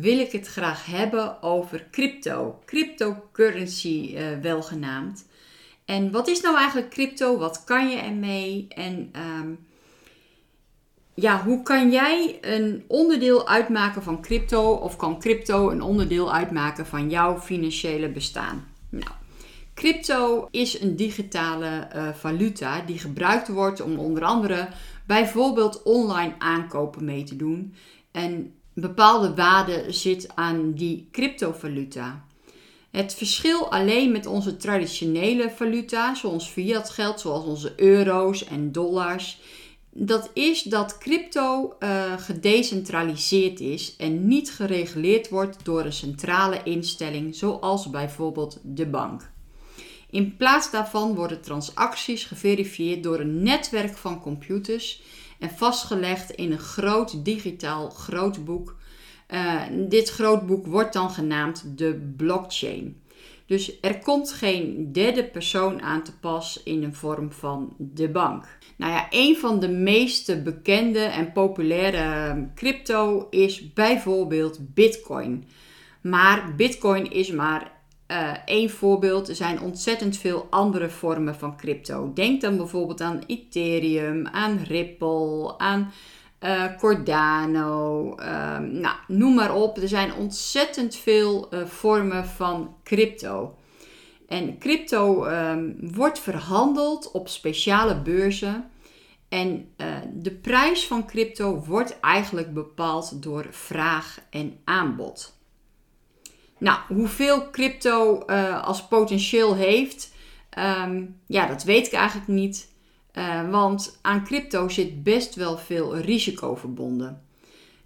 wil ik het graag hebben over crypto. Cryptocurrency wel genaamd. En wat is nou eigenlijk crypto? Wat kan je ermee? En um, ja, hoe kan jij een onderdeel uitmaken van crypto? Of kan crypto een onderdeel uitmaken van jouw financiële bestaan? Nou, crypto is een digitale uh, valuta die gebruikt wordt om onder andere bijvoorbeeld online aankopen mee te doen. En bepaalde waarde zit aan die cryptovaluta. Het verschil alleen met onze traditionele valuta, zoals fiat geld, zoals onze euro's en dollars, dat is dat crypto uh, gedecentraliseerd is en niet gereguleerd wordt door een centrale instelling, zoals bijvoorbeeld de bank. In plaats daarvan worden transacties geverifieerd door een netwerk van computers en vastgelegd in een groot digitaal grootboek. Uh, dit grootboek wordt dan genaamd de blockchain. Dus er komt geen derde persoon aan te pas in de vorm van de bank. Nou ja, een van de meest bekende en populaire crypto is bijvoorbeeld Bitcoin. Maar Bitcoin is maar uh, één voorbeeld. Er zijn ontzettend veel andere vormen van crypto. Denk dan bijvoorbeeld aan Ethereum, aan Ripple, aan uh, Cardano. Uh, nou, noem maar op. Er zijn ontzettend veel uh, vormen van crypto. En crypto um, wordt verhandeld op speciale beurzen. En de prijs van crypto wordt eigenlijk bepaald door vraag en aanbod. Nou, hoeveel crypto als potentieel heeft, um, ja, dat weet ik eigenlijk niet. Uh, want aan crypto zit best wel veel risico verbonden.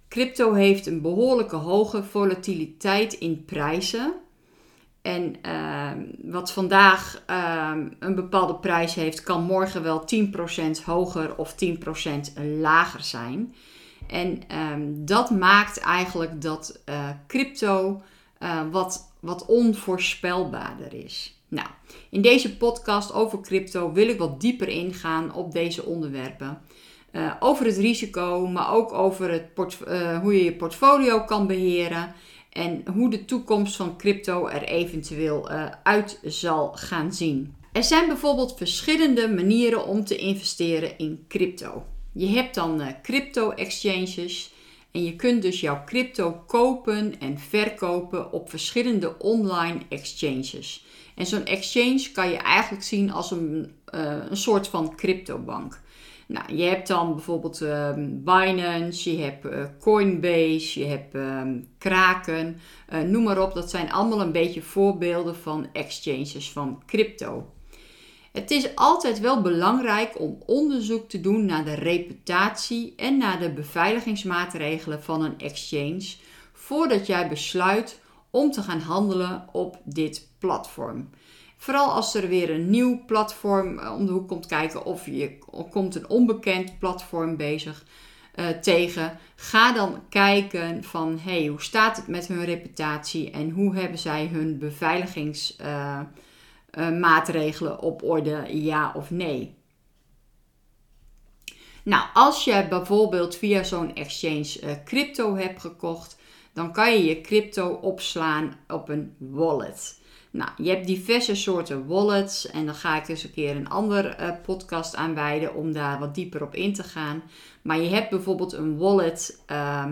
Crypto heeft een behoorlijke hoge volatiliteit in prijzen. En uh, wat vandaag uh, een bepaalde prijs heeft, kan morgen wel 10% hoger of 10% lager zijn. En um, dat maakt eigenlijk dat uh, crypto uh, wat, wat onvoorspelbaarder is. Nou, in deze podcast over crypto wil ik wat dieper ingaan op deze onderwerpen. Uh, over het risico, maar ook over het uh, hoe je je portfolio kan beheren en hoe de toekomst van crypto er eventueel uit zal gaan zien. Er zijn bijvoorbeeld verschillende manieren om te investeren in crypto. Je hebt dan crypto exchanges. En je kunt dus jouw crypto kopen en verkopen op verschillende online exchanges. En zo'n exchange kan je eigenlijk zien als een, uh, een soort van cryptobank. Nou, je hebt dan bijvoorbeeld uh, Binance, je hebt uh, Coinbase, je hebt ehm, Kraken, eh, noem maar op. Dat zijn allemaal een beetje voorbeelden van exchanges van crypto. Het is altijd wel belangrijk om onderzoek te doen naar de reputatie en naar de beveiligingsmaatregelen van een exchange voordat jij besluit om te gaan handelen op dit platform. Vooral als er weer een nieuw platform eh, om de hoek komt kijken of je komt een onbekend platform bezig uh, tegen. Ga dan kijken van hey, hoe staat het met hun reputatie en hoe hebben zij hun beveiligings uh, uh, maatregelen op orde, ja of nee. Nou, als je bijvoorbeeld via zo'n exchange crypto hebt gekocht, dan kan je je crypto opslaan op een wallet. Nou, je hebt diverse soorten wallets en dan ga ik eens een keer een ander uh, podcast aan wijden om daar wat dieper op in te gaan. Maar je hebt bijvoorbeeld een wallet uh,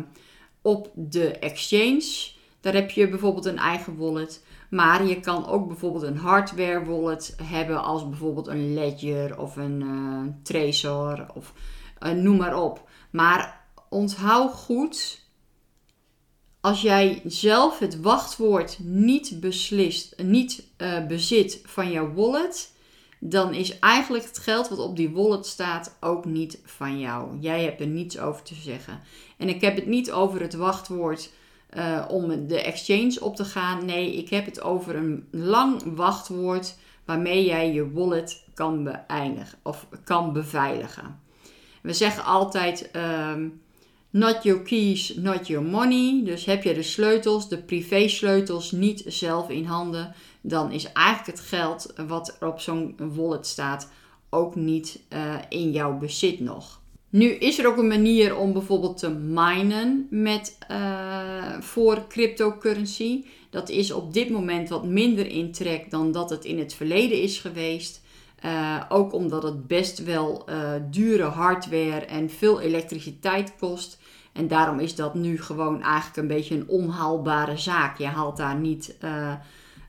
op de exchange. Daar heb je bijvoorbeeld een eigen wallet. Maar je kan ook bijvoorbeeld een hardware wallet hebben als bijvoorbeeld een Ledger of een uh, of uh, noem maar op. Maar onthoud goed, als jij zelf het wachtwoord niet beslist, niet uh, bezit van jouw wallet, dan is eigenlijk het geld wat op die wallet staat ook niet van jou. Jij hebt er niets over te zeggen. En ik heb het niet over het wachtwoord uh, om de exchange op te gaan. Nee, ik heb het over een lang wachtwoord waarmee jij je wallet kan beëindigen of kan beveiligen. We zeggen altijd um, not your keys, not your money. Dus heb je de sleutels, de privé sleutels niet zelf in handen, dan is eigenlijk het geld wat er op zo'n wallet staat ook niet uh, in jouw bezit nog. Nu is er ook een manier om bijvoorbeeld te minen met, uh, voor cryptocurrency. Dat is op dit moment wat minder in trek dan dat het in het verleden is geweest. Uh, ook omdat het best wel dure hardware en veel elektriciteit kost. En daarom is dat nu gewoon eigenlijk een beetje een onhaalbare zaak. Je haalt daar niet.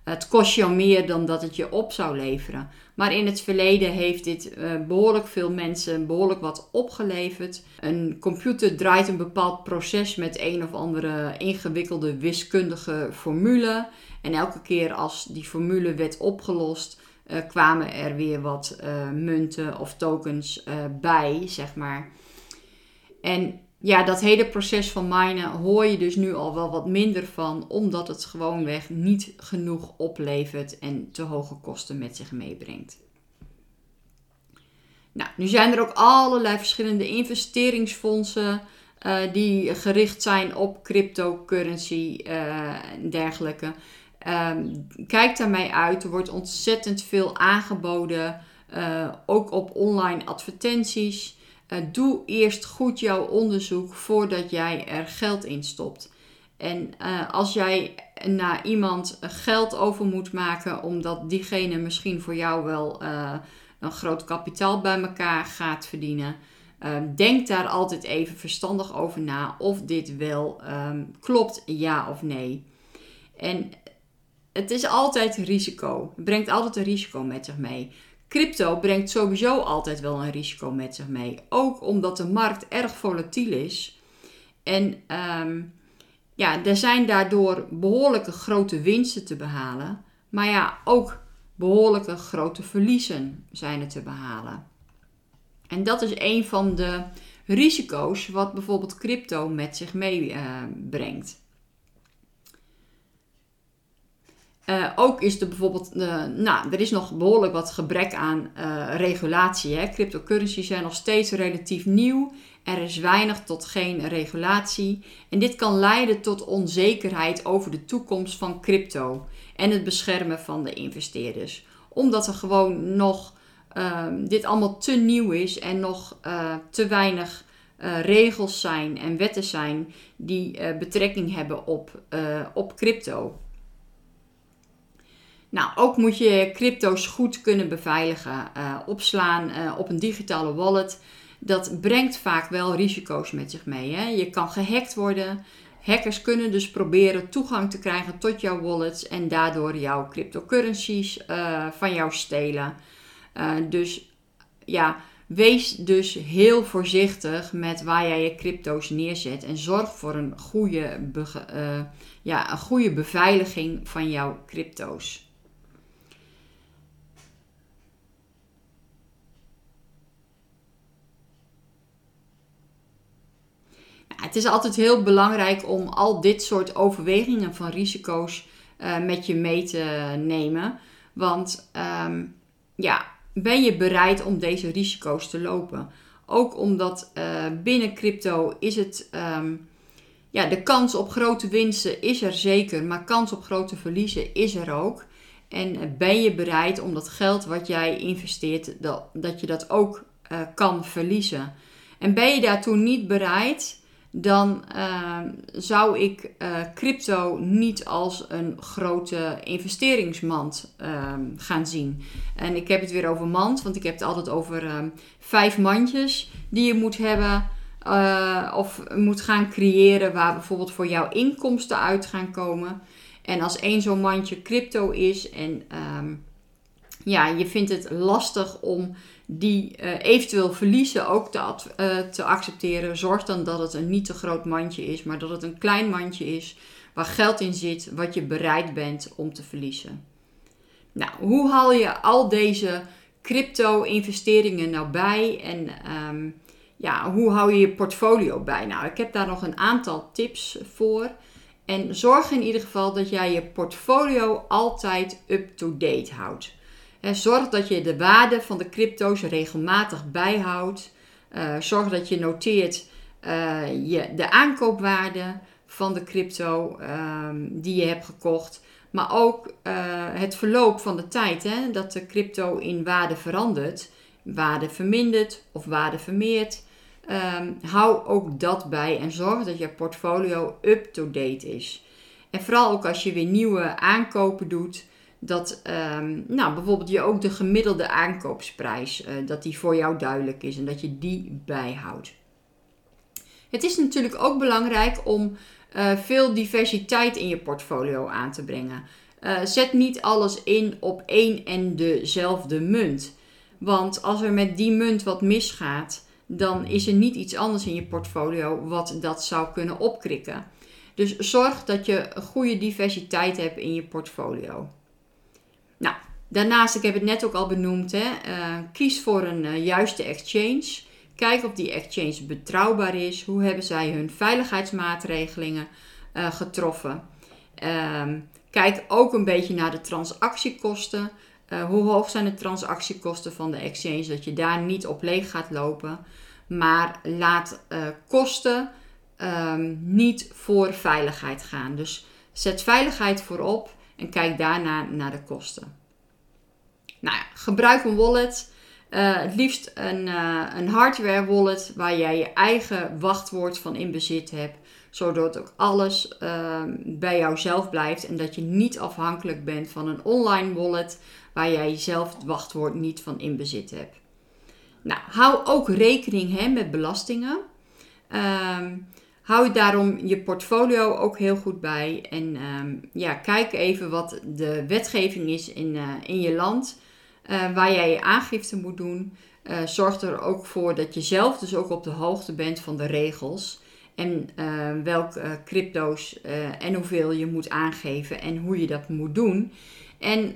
het kost jou meer dan dat het je op zou leveren. Maar in het verleden heeft dit uh, behoorlijk veel mensen behoorlijk wat opgeleverd. Een computer draait een bepaald proces met een of andere ingewikkelde wiskundige formule. En elke keer als die formule werd opgelost, uh, kwamen er weer wat munten of tokens bij, zeg maar. En ja, dat hele proces van minen hoor je dus nu al wel wat minder van, omdat het gewoonweg niet genoeg oplevert en te hoge kosten met zich meebrengt. Nou, nu zijn er ook allerlei verschillende investeringsfondsen uh, die gericht zijn op cryptocurrency uh, en dergelijke. Um, kijk daarmee uit. Er wordt ontzettend veel aangeboden, uh, ook op online advertenties. Uh, doe eerst goed jouw onderzoek voordat jij er geld in stopt. En uh, als jij naar iemand geld over moet maken, omdat diegene misschien voor jou wel uh, een groot kapitaal bij elkaar gaat verdienen, denk daar altijd even verstandig over na of dit wel um, klopt, ja of nee. En het is altijd risico. Het brengt altijd een risico met zich mee. Crypto brengt sowieso altijd wel een risico met zich mee. Ook omdat de markt erg volatiel is. En um, ja, er zijn daardoor behoorlijke grote winsten te behalen. Maar ja, ook behoorlijke grote verliezen zijn er te behalen. En dat is een van de risico's wat bijvoorbeeld crypto met zich meebrengt. Uh, Uh, ook is er bijvoorbeeld, uh, nou, er is nog behoorlijk wat gebrek aan uh, regulatie. Hè. Cryptocurrencies zijn nog steeds relatief nieuw. Er is weinig tot geen regulatie. En dit kan leiden tot onzekerheid over de toekomst van crypto en het beschermen van de investeerders. Omdat er gewoon nog ehm, dit allemaal te nieuw is en nog te weinig regels zijn en wetten zijn die betrekking hebben op, op crypto. Nou, ook moet je crypto's goed kunnen beveiligen. Uh, opslaan uh, op een digitale wallet. Dat brengt vaak wel risico's met zich mee. Hè? Je kan gehackt worden. Hackers kunnen dus proberen toegang te krijgen tot jouw wallets en daardoor jouw cryptocurrencies uh, van jou stelen. dus ja, wees dus heel voorzichtig met waar jij je crypto's neerzet en zorg voor een goede, ja, een goede beveiliging van jouw crypto's. Het is altijd heel belangrijk om al dit soort overwegingen van risico's uh, met je mee te nemen. Want um, ja, ben je bereid om deze risico's te lopen? Ook omdat uh, binnen crypto is het. Um, ja, de kans op grote winsten is er zeker, maar kans op grote verliezen is er ook. En uh, ben je bereid om dat geld wat jij investeert, dat, dat je dat ook kan verliezen? En ben je daartoe niet bereid, dan uh, zou ik uh, crypto niet als een grote investeringsmand uh, gaan zien. En ik heb het weer over mand, want ik heb het altijd over ehm, vijf mandjes die je moet hebben eh, of moet gaan creëren, waar bijvoorbeeld voor jouw inkomsten uit gaan komen. En als één zo'n mandje crypto is en ehm, ja, je vindt het lastig om die uh, eventueel verliezen ook te, uh, te accepteren. Zorg dan dat het een niet te groot mandje is, maar dat het een klein mandje is waar geld in zit wat je bereid bent om te verliezen. Nou, hoe haal je al deze crypto-investeringen nou bij en um, ja, hoe hou je je portfolio bij? Nou, ik heb daar nog een aantal tips voor. En zorg in ieder geval dat jij je portfolio altijd up-to-date houdt. Zorg dat je de waarde van de crypto's regelmatig bijhoudt. Uh, zorg dat je noteert uh, je, de aankoopwaarde van de crypto um, die je hebt gekocht. Maar ook uh, het verloop van de tijd. Hè, dat de crypto in waarde verandert. Waarde vermindert of waarde vermeert. Um, hou ook dat bij en zorg dat je portfolio up-to-date is. En vooral ook als je weer nieuwe aankopen doet, dat um, nou, bijvoorbeeld je ook de gemiddelde aankoopsprijs, uh, dat die voor jou duidelijk is en dat je die bijhoudt. Het is natuurlijk ook belangrijk om uh, veel diversiteit in je portfolio aan te brengen. Uh, zet niet alles in op één en dezelfde munt. Want als er met die munt wat misgaat, dan is er niet iets anders in je portfolio wat dat zou kunnen opkrikken. Dus zorg dat je goede diversiteit hebt in je portfolio. Nou, daarnaast, ik heb het net ook al benoemd, hè, uh, kies voor een uh, juiste exchange. Kijk of die exchange betrouwbaar is. Hoe hebben zij hun veiligheidsmaatregelingen uh, getroffen? Um, kijk ook een beetje naar de transactiekosten. Hoe hoog zijn de transactiekosten van de exchange? Dat je daar niet op leeg gaat lopen. Maar laat kosten um, niet voor veiligheid gaan. Dus zet veiligheid voorop en kijk daarna naar de kosten. Nou ja, gebruik een wallet. Uh, het liefst een, uh, een hardware wallet waar jij je eigen wachtwoord van in bezit hebt. Zodat ook alles uh, bij jouzelf blijft en dat je niet afhankelijk bent van een online wallet waar jij zelf het wachtwoord niet van in bezit hebt. Nou, hou ook rekening hè, met belastingen. Um, hou daarom je portfolio ook heel goed bij. En um, ja, kijk even wat de wetgeving is in, uh, in je land. Uh, waar jij je aangifte moet doen. Uh, zorg er ook voor dat je zelf dus ook op de hoogte bent van de regels. En welke crypto's en hoeveel je moet aangeven en hoe je dat moet doen. En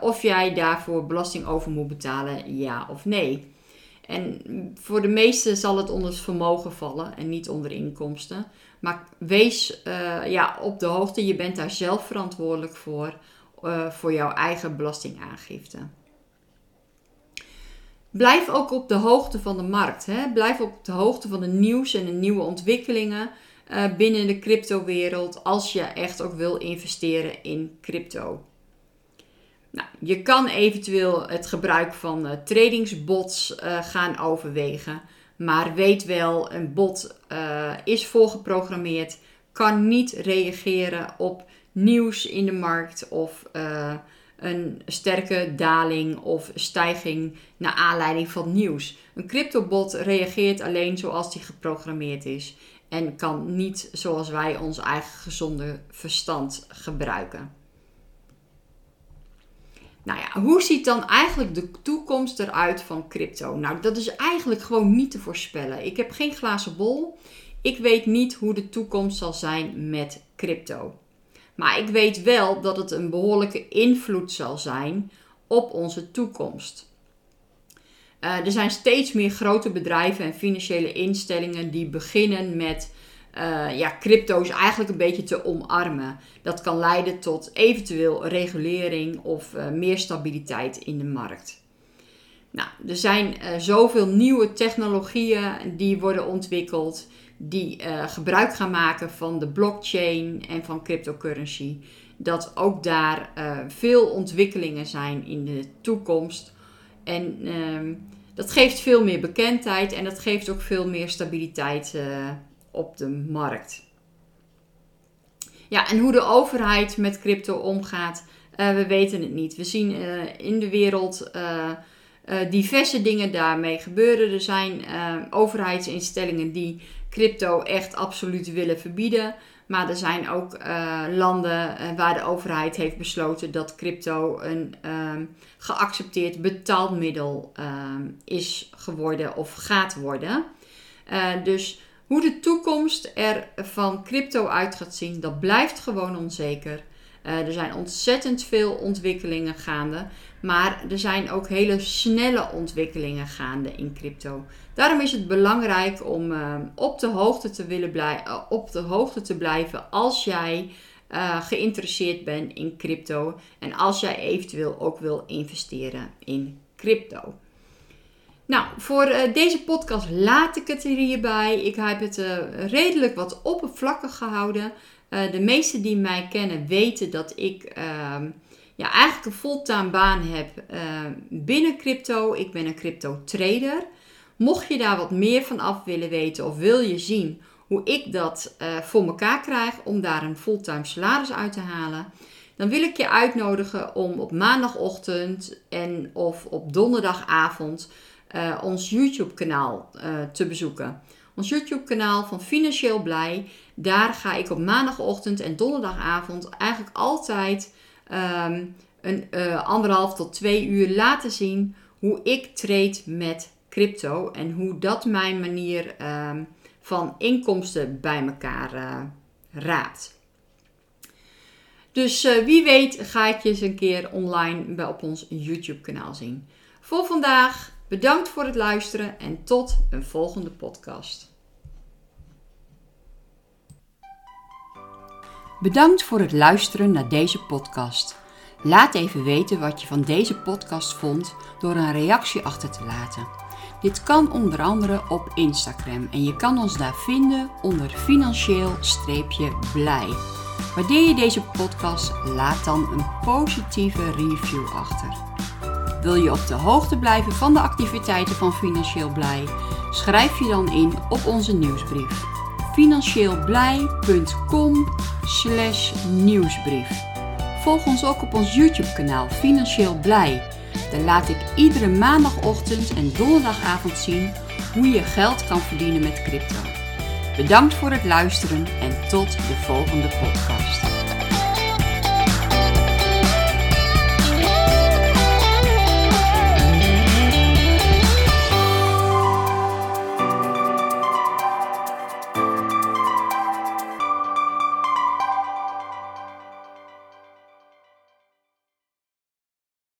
of jij daarvoor belasting over moet betalen, ja of nee. En voor de meesten zal het onder het vermogen vallen en niet onder inkomsten. Maar wees uh, ja, op de hoogte, je bent daar zelf verantwoordelijk voor, uh, voor jouw eigen belastingaangifte. Blijf ook op de hoogte van de markt. Hè? Blijf op de hoogte van de nieuws en de nieuwe ontwikkelingen uh, binnen de cryptowereld als je echt ook wil investeren in crypto. Nou, je kan eventueel het gebruik van uh, tradingsbots uh, gaan overwegen. Maar weet wel, een bot uh, is voorgeprogrammeerd, kan niet reageren op nieuws in de markt of een sterke daling of stijging naar aanleiding van nieuws. Een cryptobot reageert alleen zoals die geprogrammeerd is en kan niet zoals wij ons eigen gezonde verstand gebruiken. Nou ja, hoe ziet dan eigenlijk de toekomst eruit van crypto? Nou, dat is eigenlijk gewoon niet te voorspellen. Ik heb geen glazen bol. Ik weet niet hoe de toekomst zal zijn met crypto. Maar ik weet wel dat het een behoorlijke invloed zal zijn op onze toekomst. Uh, er zijn steeds meer grote bedrijven en financiële instellingen die beginnen met uh, ja, crypto's eigenlijk een beetje te omarmen. Dat kan leiden tot eventueel regulering of uh, meer stabiliteit in de markt. Nou, er zijn uh, zoveel nieuwe technologieën die worden ontwikkeld, die gebruik gaan maken van de blockchain en van cryptocurrency. Dat ook daar veel ontwikkelingen zijn in de toekomst. En ehm, dat geeft veel meer bekendheid en dat geeft ook veel meer stabiliteit op de markt. Ja, en hoe de overheid met crypto omgaat, uh, we weten het niet. We zien uh, in de wereld uh, diverse dingen daarmee gebeuren. Er zijn overheidsinstellingen die crypto echt absoluut willen verbieden. Maar er zijn ook landen waar de overheid heeft besloten dat crypto een ehm, geaccepteerd betaalmiddel ehm, is geworden of gaat worden. dus hoe de toekomst er van crypto uit gaat zien, dat blijft gewoon onzeker. er zijn ontzettend veel ontwikkelingen gaande. Maar er zijn ook hele snelle ontwikkelingen gaande in crypto. Daarom is het belangrijk om op, de hoogte te willen blij op de hoogte te blijven als jij geïnteresseerd bent in crypto. En als jij eventueel ook wil investeren in crypto. Nou, voor uh, deze podcast laat ik het hierbij. Ik heb het uh, redelijk wat oppervlakkig gehouden. Uh, de meesten die mij kennen weten dat ik ehm, ja, eigenlijk een fulltime baan heb binnen crypto. Ik ben een crypto trader. Mocht je daar wat meer van af willen weten of wil je zien hoe ik dat voor elkaar krijg om daar een fulltime salaris uit te halen, dan wil ik je uitnodigen om op maandagochtend en of op donderdagavond uh, ons YouTube-kanaal uh, te bezoeken. Ons YouTube-kanaal van Financieel Blij. Daar ga ik op maandagochtend en donderdagavond eigenlijk altijd um, een uh, anderhalf tot twee uur laten zien hoe ik trade met crypto en hoe dat mijn manier um, van inkomsten bij elkaar raadt. Dus wie weet ga ik je eens een keer online op ons YouTube-kanaal zien. Voor vandaag Bedankt voor het luisteren en tot een volgende podcast. Bedankt voor het luisteren naar deze podcast. Laat even weten wat je van deze podcast vond door een reactie achter te laten. Dit kan onder andere op Instagram en je kan ons daar vinden onder financieel-blij. Waardeer je deze podcast, laat dan een positieve review achter. Wil je op de hoogte blijven van de activiteiten van Financieel Blij? Schrijf je dan in op onze nieuwsbrief. Financieelblij.com nieuwsbrief. Volg ons ook op ons YouTube kanaal Financieel Blij. Daar laat ik iedere maandagochtend en donderdagavond zien hoe je geld kan verdienen met crypto. Bedankt voor het luisteren en tot de volgende podcast.